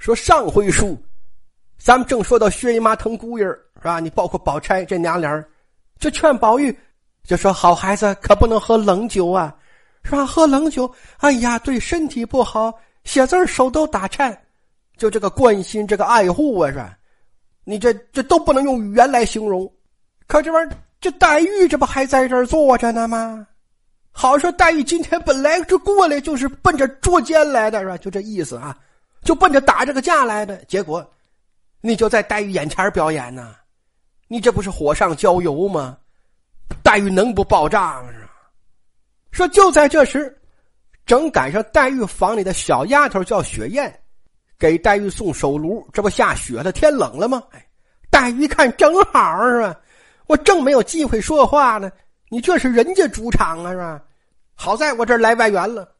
说上回书，咱们正说到薛姨妈疼姑爷是吧？你包括宝钗这娘俩就劝宝玉，就说好孩子可不能喝冷酒啊，是吧？喝冷酒，哎呀，对身体不好，写字手都打颤。就这个关心，这个爱护啊，是吧？你这这都不能用语言来形容。可这玩意儿，这黛玉这不还在这儿坐着呢吗？好说，黛玉今天本来就过来就是奔着捉奸来的，是吧？就这意思啊，就奔着打这个架来的。结果，你就在黛玉眼前表演呢，你这不是火上浇油吗？黛玉能不爆炸吗？说就在这时，正赶上黛玉房里的小丫头叫雪雁。给黛玉送手炉，这不下雪了，天冷了吗？哎，黛玉一看正好是吧？我正没有机会说话呢，你这是人家主场啊是吧？好在我这儿来外援了，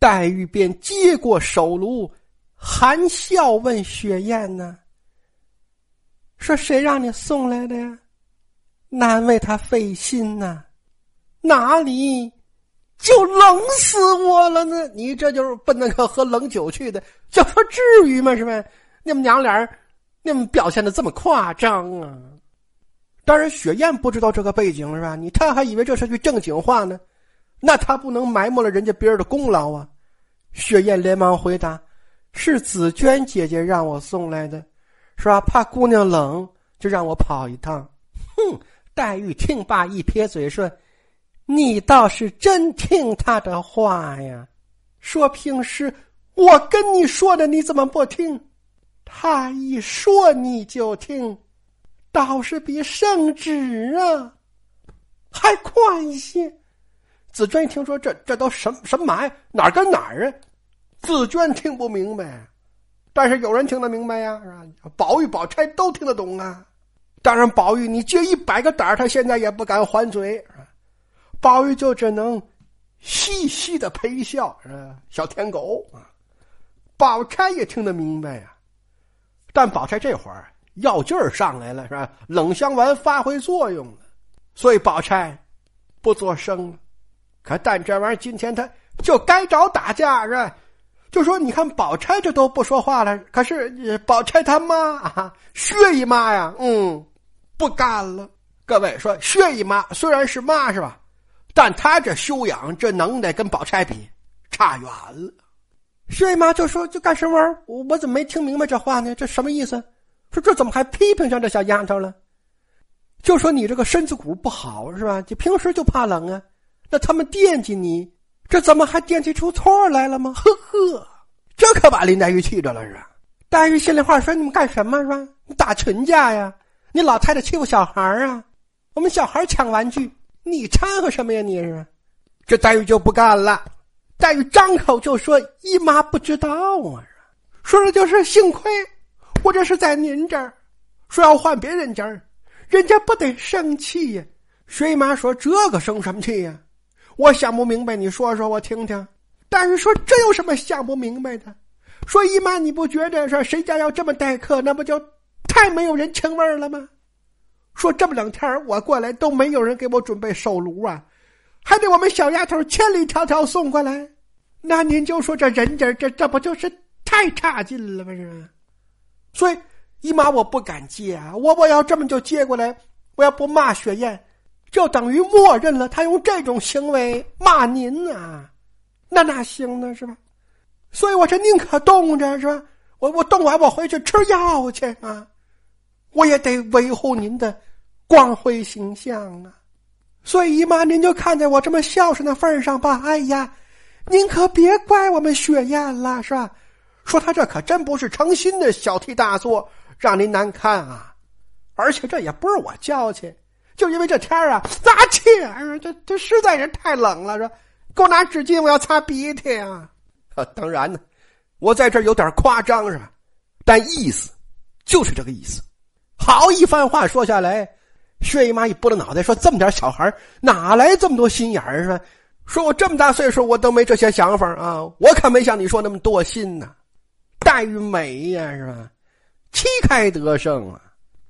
黛玉便接过手炉，含笑问雪雁呢：“说谁让你送来的呀？难为他费心呐，哪里？”就冷死我了呢！你这就是奔那个喝冷酒去的，就说至于吗？是吧？你们娘俩你们表现的这么夸张啊！当然，雪雁不知道这个背景是吧？你他还以为这是句正经话呢，那他不能埋没了人家别人的功劳啊！雪雁连忙回答：“是紫娟姐姐让我送来的，是吧？怕姑娘冷，就让我跑一趟。”哼！黛玉听罢，一撇嘴说。你倒是真听他的话呀！说平时我跟你说的，你怎么不听？他一说你就听，倒是比圣旨啊还快一些。紫娟一听说这这都什么什么玩意哪儿跟哪儿啊？紫娟听不明白，但是有人听得明白呀，是吧？宝玉、宝钗都听得懂啊。当然，宝玉你借一百个胆他现在也不敢还嘴。宝玉就只能嘻嘻的陪笑，是吧？小舔狗啊！宝钗也听得明白呀，但宝钗这会儿药劲儿上来了，是吧？冷香丸发挥作用了，所以宝钗不作声了。可但这玩意儿今天他就该找打架，是吧？就说你看宝钗这都不说话了，可是宝钗他妈啊，薛姨妈呀，嗯，不干了。各位说，薛姨妈虽然是妈，是吧？但她这修养、这能耐跟宝钗比差远了。薛姨妈就说：“就干什么玩意儿？我我怎么没听明白这话呢？这什么意思？说这怎么还批评上这小丫头了？就说你这个身子骨不好是吧？你平时就怕冷啊？那他们惦记你，这怎么还惦记出错来了吗？呵呵，这可把林黛玉气着了是吧？黛玉心里话说：你们干什么是吧？你打群架呀？你老太太欺负小孩啊？我们小孩抢玩具。”你掺和什么呀？你是，这黛玉就不干了。黛玉张口就说：“姨妈不知道啊，说的就是幸亏我这是在您这儿，说要换别人家，人家不得生气呀。”薛姨妈说：“这个生什么气呀？我想不明白，你说说我听听。”黛玉说：“这有什么想不明白的？说姨妈，你不觉得说谁家要这么待客，那不就太没有人情味了吗？”说这么两天我过来都没有人给我准备手炉啊，还得我们小丫头千里迢迢送过来，那您就说这人家这这不就是太差劲了吗？是，所以姨妈我不敢接啊，我我要这么就接过来，我要不骂雪雁，就等于默认了他用这种行为骂您啊，那哪行呢？是吧？所以我这宁可冻着是吧？我我冻完我回去吃药去啊，我也得维护您的。光辉形象啊！所以姨妈，您就看在我这么孝顺的份上吧。哎呀，您可别怪我们雪雁了，是吧？说他这可真不是诚心的小题大做，让您难堪啊！而且这也不是我娇气，就因为这天啊，咋气儿？这这实在是太冷了，说给我拿纸巾，我要擦鼻涕啊！啊，当然呢，我在这有点夸张，是吧？但意思就是这个意思。好一番话说下来。薛姨妈一拨了脑袋，说：“这么点小孩哪来这么多心眼儿？是吧？说我这么大岁数，我都没这些想法啊！我可没像你说那么多心呢。黛玉美呀，是吧？旗开得胜啊！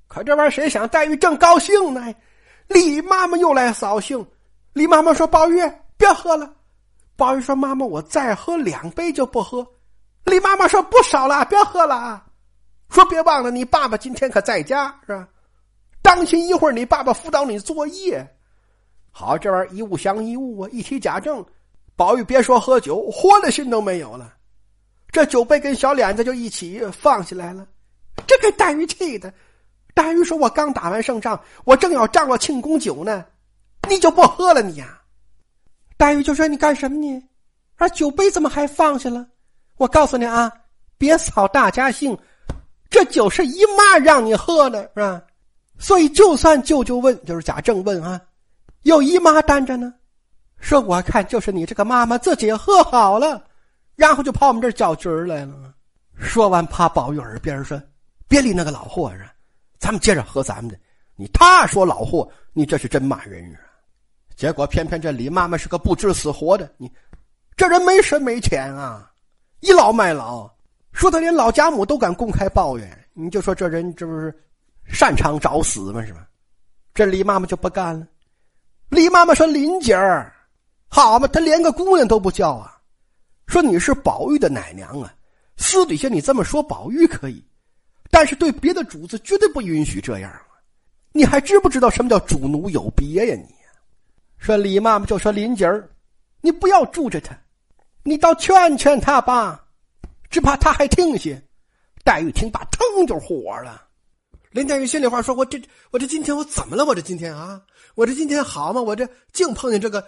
可这玩意儿谁想？黛玉正高兴呢，李妈妈又来扫兴。李妈妈说：‘宝玉别喝了。’宝玉说：‘妈妈，我再喝两杯就不喝。’李妈妈说：“不少了，别喝了啊。”说：“别忘了，你爸爸今天可在家，是吧？当心一会儿你爸爸辅导你作业。”好，这玩意儿一物降一物啊，一提假证，宝玉别说喝酒，活的心都没有了。这酒杯跟小脸子就一起放下来了，这给黛玉气的。黛玉说：“我刚打完胜仗，我正要张罗庆功酒呢，你就不喝了你呀？”黛玉就说：“你干什么呢？啊，酒杯怎么还放下了？我告诉你啊，别扫大家兴，这酒是姨妈让你喝的，是吧？所以就算舅舅问，就是贾政问啊，有姨妈担着呢，说我看就是你这个妈妈自己喝好了。”然后就跑我们这儿叫局来了。说完，趴宝玉耳边说：“别理那个老货人，咱们接着喝咱们的。你他说老货，你这是真骂人啊！”结果偏偏这李妈妈是个不知死活的，你这人没神没钱啊，倚老卖老，说他连老家母都敢公开抱怨，你就说这人这不是擅长找死吗？是吧？这李妈妈就不干了。李妈妈说：“林姐儿，好嘛，她连个姑娘都不叫啊！”说你是宝玉的奶娘啊，私底下你这么说宝玉可以，但是对别的主子绝对不允许这样啊！你还知不知道什么叫主奴有别呀？你说李妈妈就说林姐儿，你不要住着他，你倒劝劝他吧，只怕他还听些。黛玉听罢，腾就火了。林黛玉心里话说：“我这我这今天我怎么了？我这今天啊，我这今天好吗？我这净碰见这个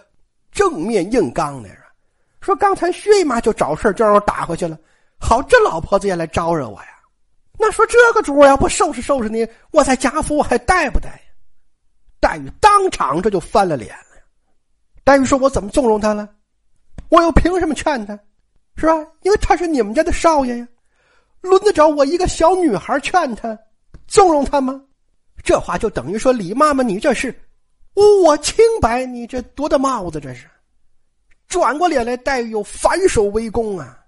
正面硬刚的人。”说刚才薛姨妈就找事就让我打回去了。好，这老婆子也来招惹我呀。那说这个主要不收拾收拾你，我在贾府我还待不待呀？黛玉当场这就翻了脸了。黛玉说：“我怎么纵容他了？我又凭什么劝他？是吧？因为他是你们家的少爷呀，轮得着我一个小女孩劝他，纵容他吗？这话就等于说李妈妈，你这是污我清白，你这多大帽子这是？”转过脸来，黛玉又反手围攻啊！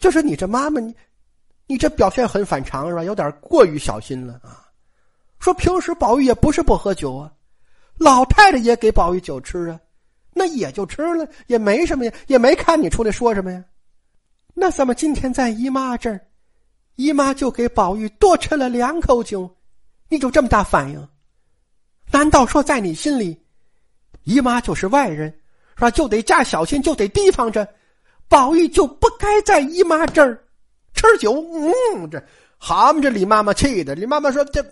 就是你这妈妈，你你这表现很反常是吧？有点过于小心了啊！说平时宝玉也不是不喝酒啊，老太太也给宝玉酒吃啊，那也就吃了，也没什么呀，也没看你出来说什么呀。那怎么今天在姨妈这儿，姨妈就给宝玉多吃了两口酒，你就这么大反应？难道说在你心里，姨妈就是外人？是吧？就得加小心，就得提防着。宝玉就不该在姨妈这儿吃酒。嗯，这好嘛，这李妈妈气的。李妈妈说：“这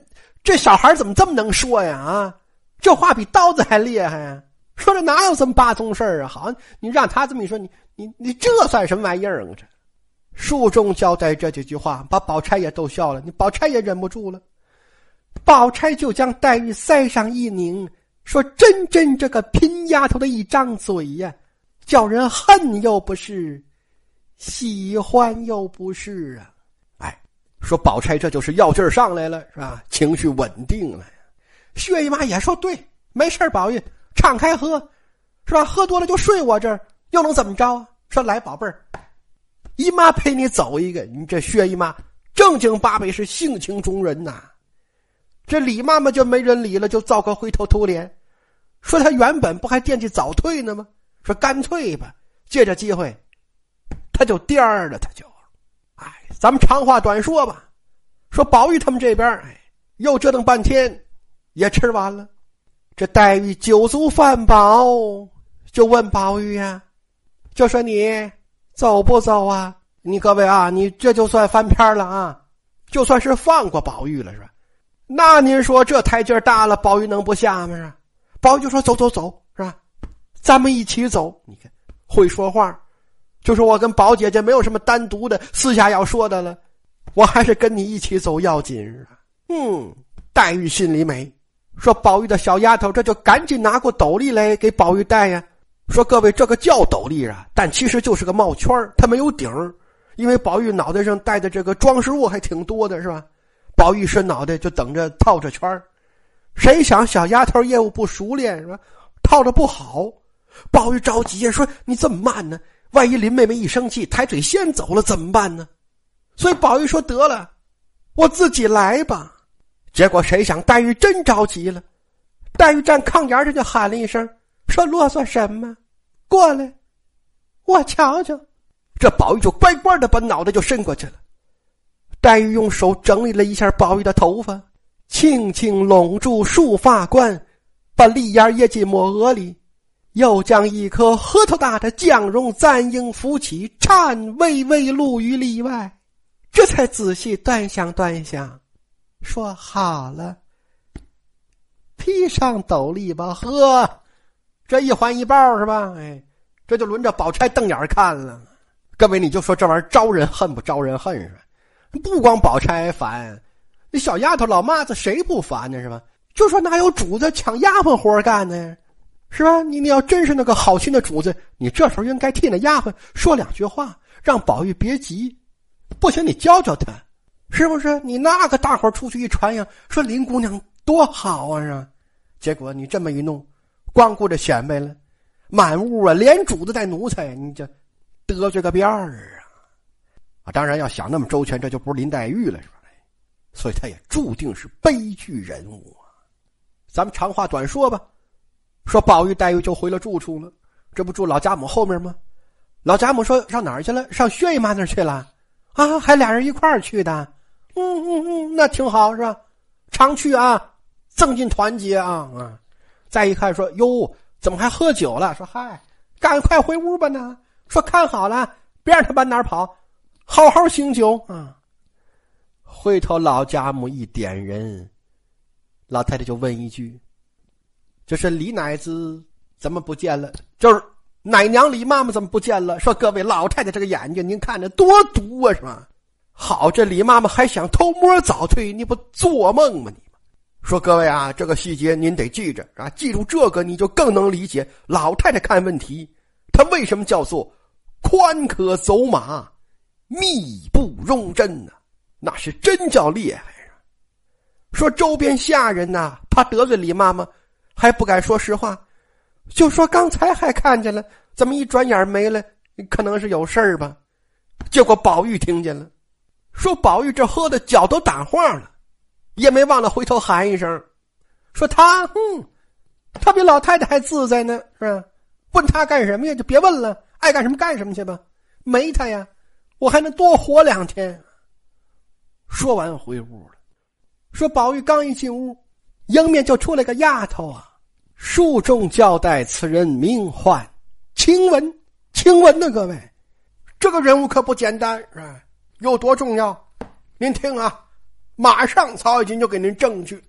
这小孩怎么这么能说呀？啊，这话比刀子还厉害呀！说这哪有这么八宗事啊？好，你让他这么一说，你你你这算什么玩意儿啊？这书中交代这几句话，把宝钗也逗笑了。你宝钗也忍不住了，宝钗就将黛玉腮上一拧。说真真这个贫丫头的一张嘴呀，叫人恨又不是，喜欢又不是啊！哎，说宝钗这就是药劲儿上来了，是吧？情绪稳定了。薛姨妈也说对，没事宝玉敞开喝，是吧？喝多了就睡我这儿，又能怎么着啊？说来宝贝儿，姨妈陪你走一个。你这薛姨妈正经八百是性情中人呐。这李妈妈就没人理了，就造个灰头土脸，说她原本不还惦记早退呢吗？说干脆吧，借着机会，他就颠儿了，他就，哎，咱们长话短说吧，说宝玉他们这边，哎，又折腾半天，也吃完了。这黛玉酒足饭饱，就问宝玉呀，就说你走不走啊？你各位啊，你这就算翻篇了啊，就算是放过宝玉了，是吧？那您说这台阶大了，宝玉能不下吗？宝玉就说：“走走走，是吧？咱们一起走。你看会说话，就说我跟宝姐姐没有什么单独的私下要说的了，我还是跟你一起走要紧。”嗯，黛玉心里美，说宝玉的小丫头，这就赶紧拿过斗笠来给宝玉戴呀。说各位，这个叫斗笠啊，但其实就是个帽圈它没有顶因为宝玉脑袋上戴的这个装饰物还挺多的，是吧？宝玉伸脑袋就等着套着圈谁想小丫头业务不熟练是吧？套的不好，宝玉着急呀，说：“你这么慢呢？万一林妹妹一生气，抬腿先走了怎么办呢？”所以宝玉说：“得了，我自己来吧。”结果谁想黛玉真着急了，黛玉站炕沿上就喊了一声：“说啰嗦什么？过来，我瞧瞧。”这宝玉就乖乖的把脑袋就伸过去了。黛玉用手整理了一下宝玉的头发，轻轻拢住束发冠，把梨眼掖进抹额里，又将一颗核桃大的酱绒簪缨扶起，颤巍巍露于里外，这才仔细端详端详，说好了，披上斗笠吧，呵，这一环一抱是吧？哎，这就轮着宝钗瞪眼看了。各位，你就说这玩意儿招人恨不招人恨是吧？不光宝钗烦，那小丫头老妈子谁不烦呢？是吧？就说哪有主子抢丫鬟活干呢？是吧？你你要真是那个好心的主子，你这时候应该替那丫鬟说两句话，让宝玉别急。不行，你教教他，是不是？你那个大伙出去一传呀，说林姑娘多好啊，是吧？结果你这么一弄，光顾着显摆了，满屋啊连主子带奴才，你这。得罪个边儿啊！啊，当然要想那么周全，这就不是林黛玉了，是吧？所以她也注定是悲剧人物啊。咱们长话短说吧，说宝玉、黛玉就回了住处了。这不住老家母后面吗？老家母说上哪儿去了？上薛姨妈那儿去了。啊，还俩人一块儿去的。嗯嗯嗯，那挺好，是吧？常去啊，增进团结啊啊！再一看说哟，怎么还喝酒了？说嗨，赶快回屋吧呢。说看好了，别让他往哪儿跑，好好醒酒啊！回头老家母一点人，老太太就问一句：“就是李奶子怎么不见了？就是奶娘李妈妈怎么不见了？”说各位老太太这个眼睛，您看着多毒啊，是吧？好，这李妈妈还想偷摸早退，你不做梦吗？你说各位啊，这个细节您得记着啊，记住这个，你就更能理解老太太看问题。她为什么叫做宽可走马，密不容针呢？那是真叫厉害啊！说周边下人呐，怕得罪李妈妈，还不敢说实话，就说刚才还看见了，怎么一转眼没了？可能是有事儿吧。结果宝玉听见了，说宝玉这喝的脚都打晃了，也没忘了回头喊一声，说他，嗯，他比老太太还自在呢，是吧？问他干什么呀？就别问了，爱干什么干什么去吧。没他呀，我还能多活两天。说完回屋了。说宝玉刚一进屋，迎面就出来个丫头啊，书中交代此人名唤晴雯。晴雯呢，各位，这个人物可不简单，啊？有多重要？您听啊，马上曹雪芹就给您证据。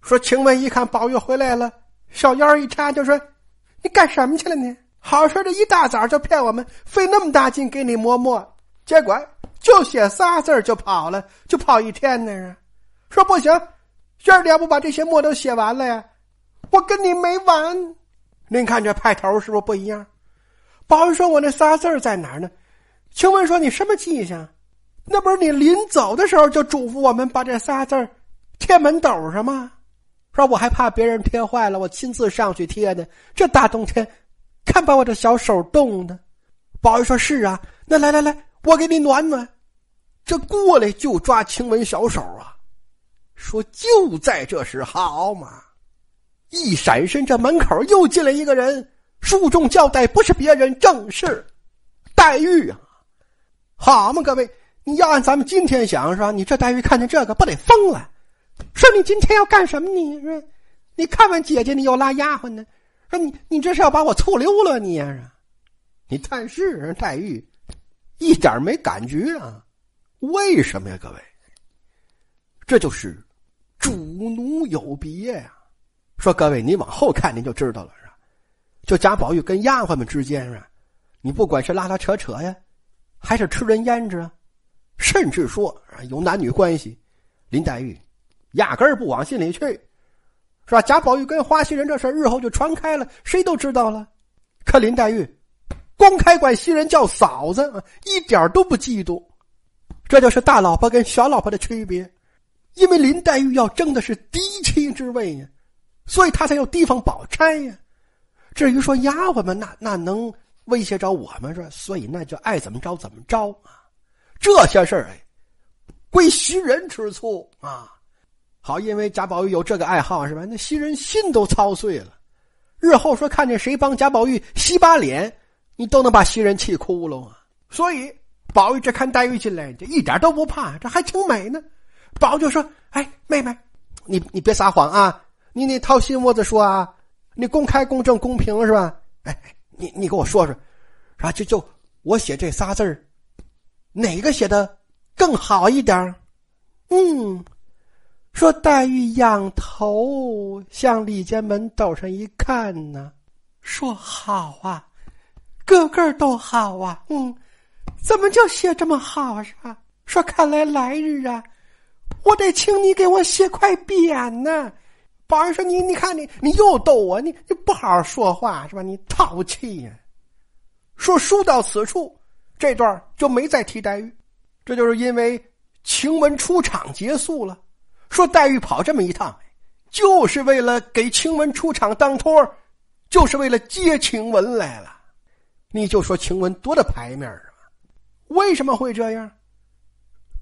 说晴雯一看宝玉回来了，小腰一插就说。你干什么去了呢？好说的一大早就骗我们，费那么大劲给你磨墨，结果就写仨字就跑了，就跑一天呢。说不行，今儿你要不把这些墨都写完了呀，我跟你没完。您看这派头是不是不一样？宝玉说：“我那仨字在哪儿呢？”晴雯说：“你什么记性？那不是你临走的时候就嘱咐我们把这仨字贴门斗上吗？”说我还怕别人贴坏了，我亲自上去贴的。这大冬天，看把我这小手冻的。宝玉说：“是啊，那来来来，我给你暖暖。”这过来就抓晴雯小手啊，说就在这时好嘛，一闪身，这门口又进来一个人，书中交代不是别人，正是黛玉啊。好嘛，各位，你要按咱们今天想是吧？你这黛玉看见这个不得疯了？说你今天要干什么？你说，你看完姐姐，你又拉丫鬟呢？说你，你这是要把我醋溜了？你呀，你但是黛玉一点没感觉啊？为什么呀？各位，这就是主奴有别呀。说各位，你往后看，您就知道了，是吧？就贾宝玉跟丫鬟们之间啊，你不管是拉拉扯扯呀，还是吃人胭脂啊，甚至说有男女关系，林黛玉。压根儿不往心里去，是吧？贾宝玉跟花袭人这事日后就传开了，谁都知道了。可林黛玉公开管袭人叫嫂子，一点都不嫉妒。这就是大老婆跟小老婆的区别。因为林黛玉要争的是嫡妻之位呀，所以她才要提防宝钗呀。至于说丫鬟们，那那能威胁着我们是？所以那就爱怎么着怎么着啊。这些事儿哎，归袭人吃醋啊。好，因为贾宝玉有这个爱好，是吧？那袭人心都操碎了。日后说看见谁帮贾宝玉洗把脸，你都能把袭人气哭了啊！所以宝玉这看黛玉进来，这一点都不怕，这还挺美呢。宝就说：“哎，妹妹，你你别撒谎啊！你你掏心窝子说啊！你公开、公正、公平是吧？哎，你你给我说说，啊，就就我写这仨字儿，哪个写的更好一点嗯。”说黛玉仰头向里间门斗上一看呢，说好啊，个个都好啊，嗯，怎么就写这么好是吧？说看来来日啊，我得请你给我写块匾呢。宝玉说你你看你你又逗我，你你不好好说话是吧？你淘气呀。说书到此处，这段就没再提黛玉，这就是因为晴雯出场结束了。说黛玉跑这么一趟，就是为了给晴雯出场当托，就是为了接晴雯来了。你就说晴雯多大牌面啊？为什么会这样？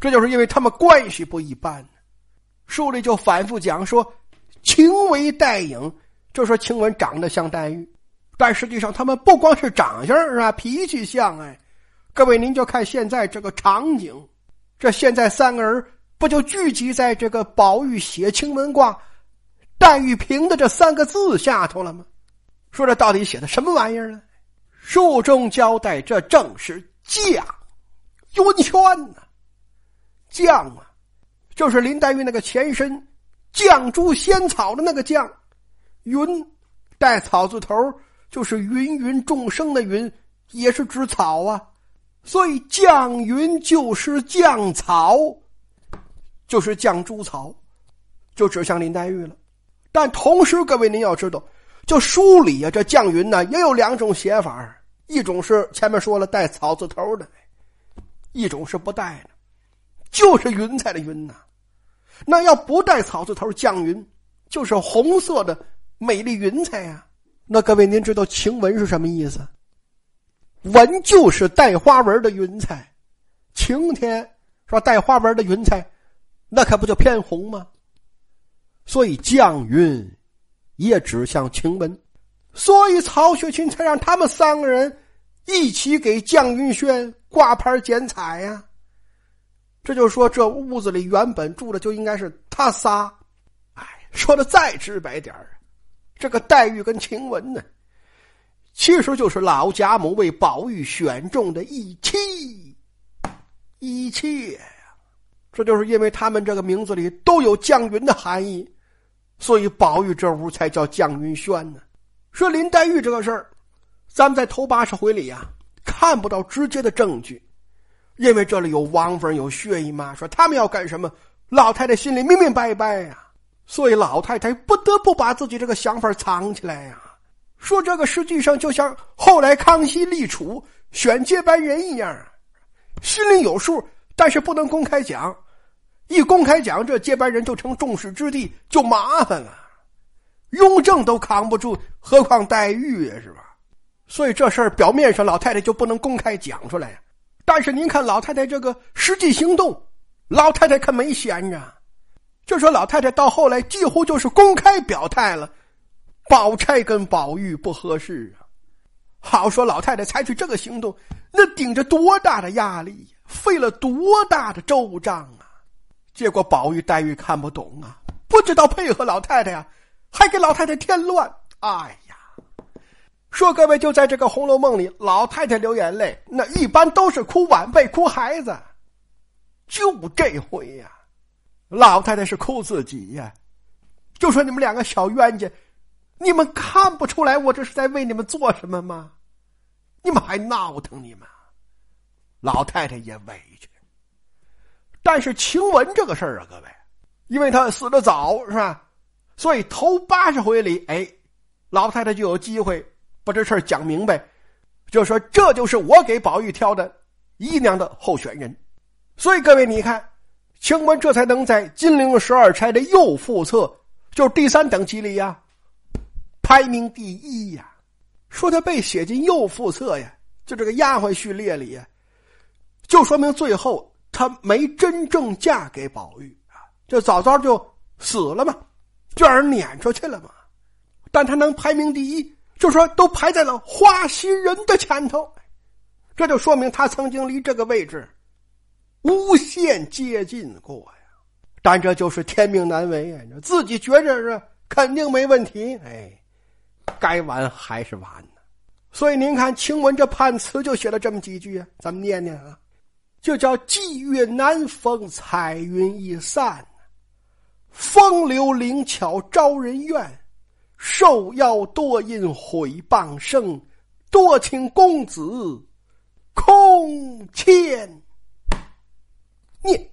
这就是因为他们关系不一般。书里就反复讲说，情为黛影，就说晴雯长得像黛玉，但实际上他们不光是长相是吧？脾气像哎。各位您就看现在这个场景，这现在三个人。不就聚集在这个宝玉写晴雯卦，黛玉平的这三个字下头了吗？说这到底写的什么玩意儿呢？书中交代，这正是绛云轩呐。将啊，就是林黛玉那个前身，绛珠仙草的那个绛。云带草字头，就是芸芸众生的芸，也是指草啊。所以绛云就是绛草。就是绛珠草，就指向林黛玉了。但同时，各位您要知道，就书里啊，这绛云呢也有两种写法一种是前面说了带草字头的，一种是不带的，就是云彩的云呐。那要不带草字头，降云就是红色的美丽云彩呀。那各位您知道晴雯是什么意思？纹就是带花纹的云彩，晴天说带花纹的云彩。那可不就偏红吗？所以降云也指向晴雯，所以曹雪芹才让他们三个人一起给降云轩挂牌剪彩呀。这就说这屋子里原本住的就应该是他仨。哎，说的再直白点儿这个黛玉跟晴雯呢，其实就是老贾母为宝玉选中的一妻一妾。这就是因为他们这个名字里都有降云的含义，所以宝玉这屋才叫降云轩呢。说林黛玉这个事儿，咱们在头八十回里呀看不到直接的证据，因为这里有王夫人、有薛姨妈，说他们要干什么，老太太心里明明白白呀，所以老太太不得不把自己这个想法藏起来呀。说这个实际上就像后来康熙立储选接班人一样，心里有数。但是不能公开讲，一公开讲，这接班人就成众矢之的，就麻烦了。雍正都扛不住，何况黛玉呀，是吧？所以这事儿表面上老太太就不能公开讲出来呀。但是您看老太太这个实际行动，老太太可没闲着。就说老太太到后来几乎就是公开表态了，宝钗跟宝玉不合适啊。好说老太太采取这个行动，那顶着多大的压力！费了多大的周章啊！结果宝玉、黛玉看不懂啊，不知道配合老太太呀，还给老太太添乱。哎呀，说各位就在这个《红楼梦》里，老太太流眼泪，那一般都是哭晚辈、哭孩子，就这回呀，老太太是哭自己呀。就说你们两个小冤家，你们看不出来我这是在为你们做什么吗？你们还闹腾你们？老太太也委屈，但是晴雯这个事儿啊，各位，因为她死的早，是吧？所以头八十回里，哎，老太太就有机会把这事儿讲明白，就说这就是我给宝玉挑的姨娘的候选人。所以各位，你看，清官这才能在金陵十二钗的右副册，就是第三等级里呀，排名第一呀。说他被写进右副册呀，就这个丫鬟序列里呀。就说明最后她没真正嫁给宝玉啊，就早早就死了嘛，就让人撵出去了嘛。但她能排名第一，就说都排在了花袭人的前头，这就说明他曾经离这个位置无限接近过呀。但这就是天命难违呀，自己觉着是肯定没问题，哎，该完还是完呢。所以您看，晴雯这判词就写了这么几句啊，咱们念念啊，就叫“霁月难逢，彩云易散，风流灵巧招人怨，受邀多因毁谤生，多请公子空欠念。”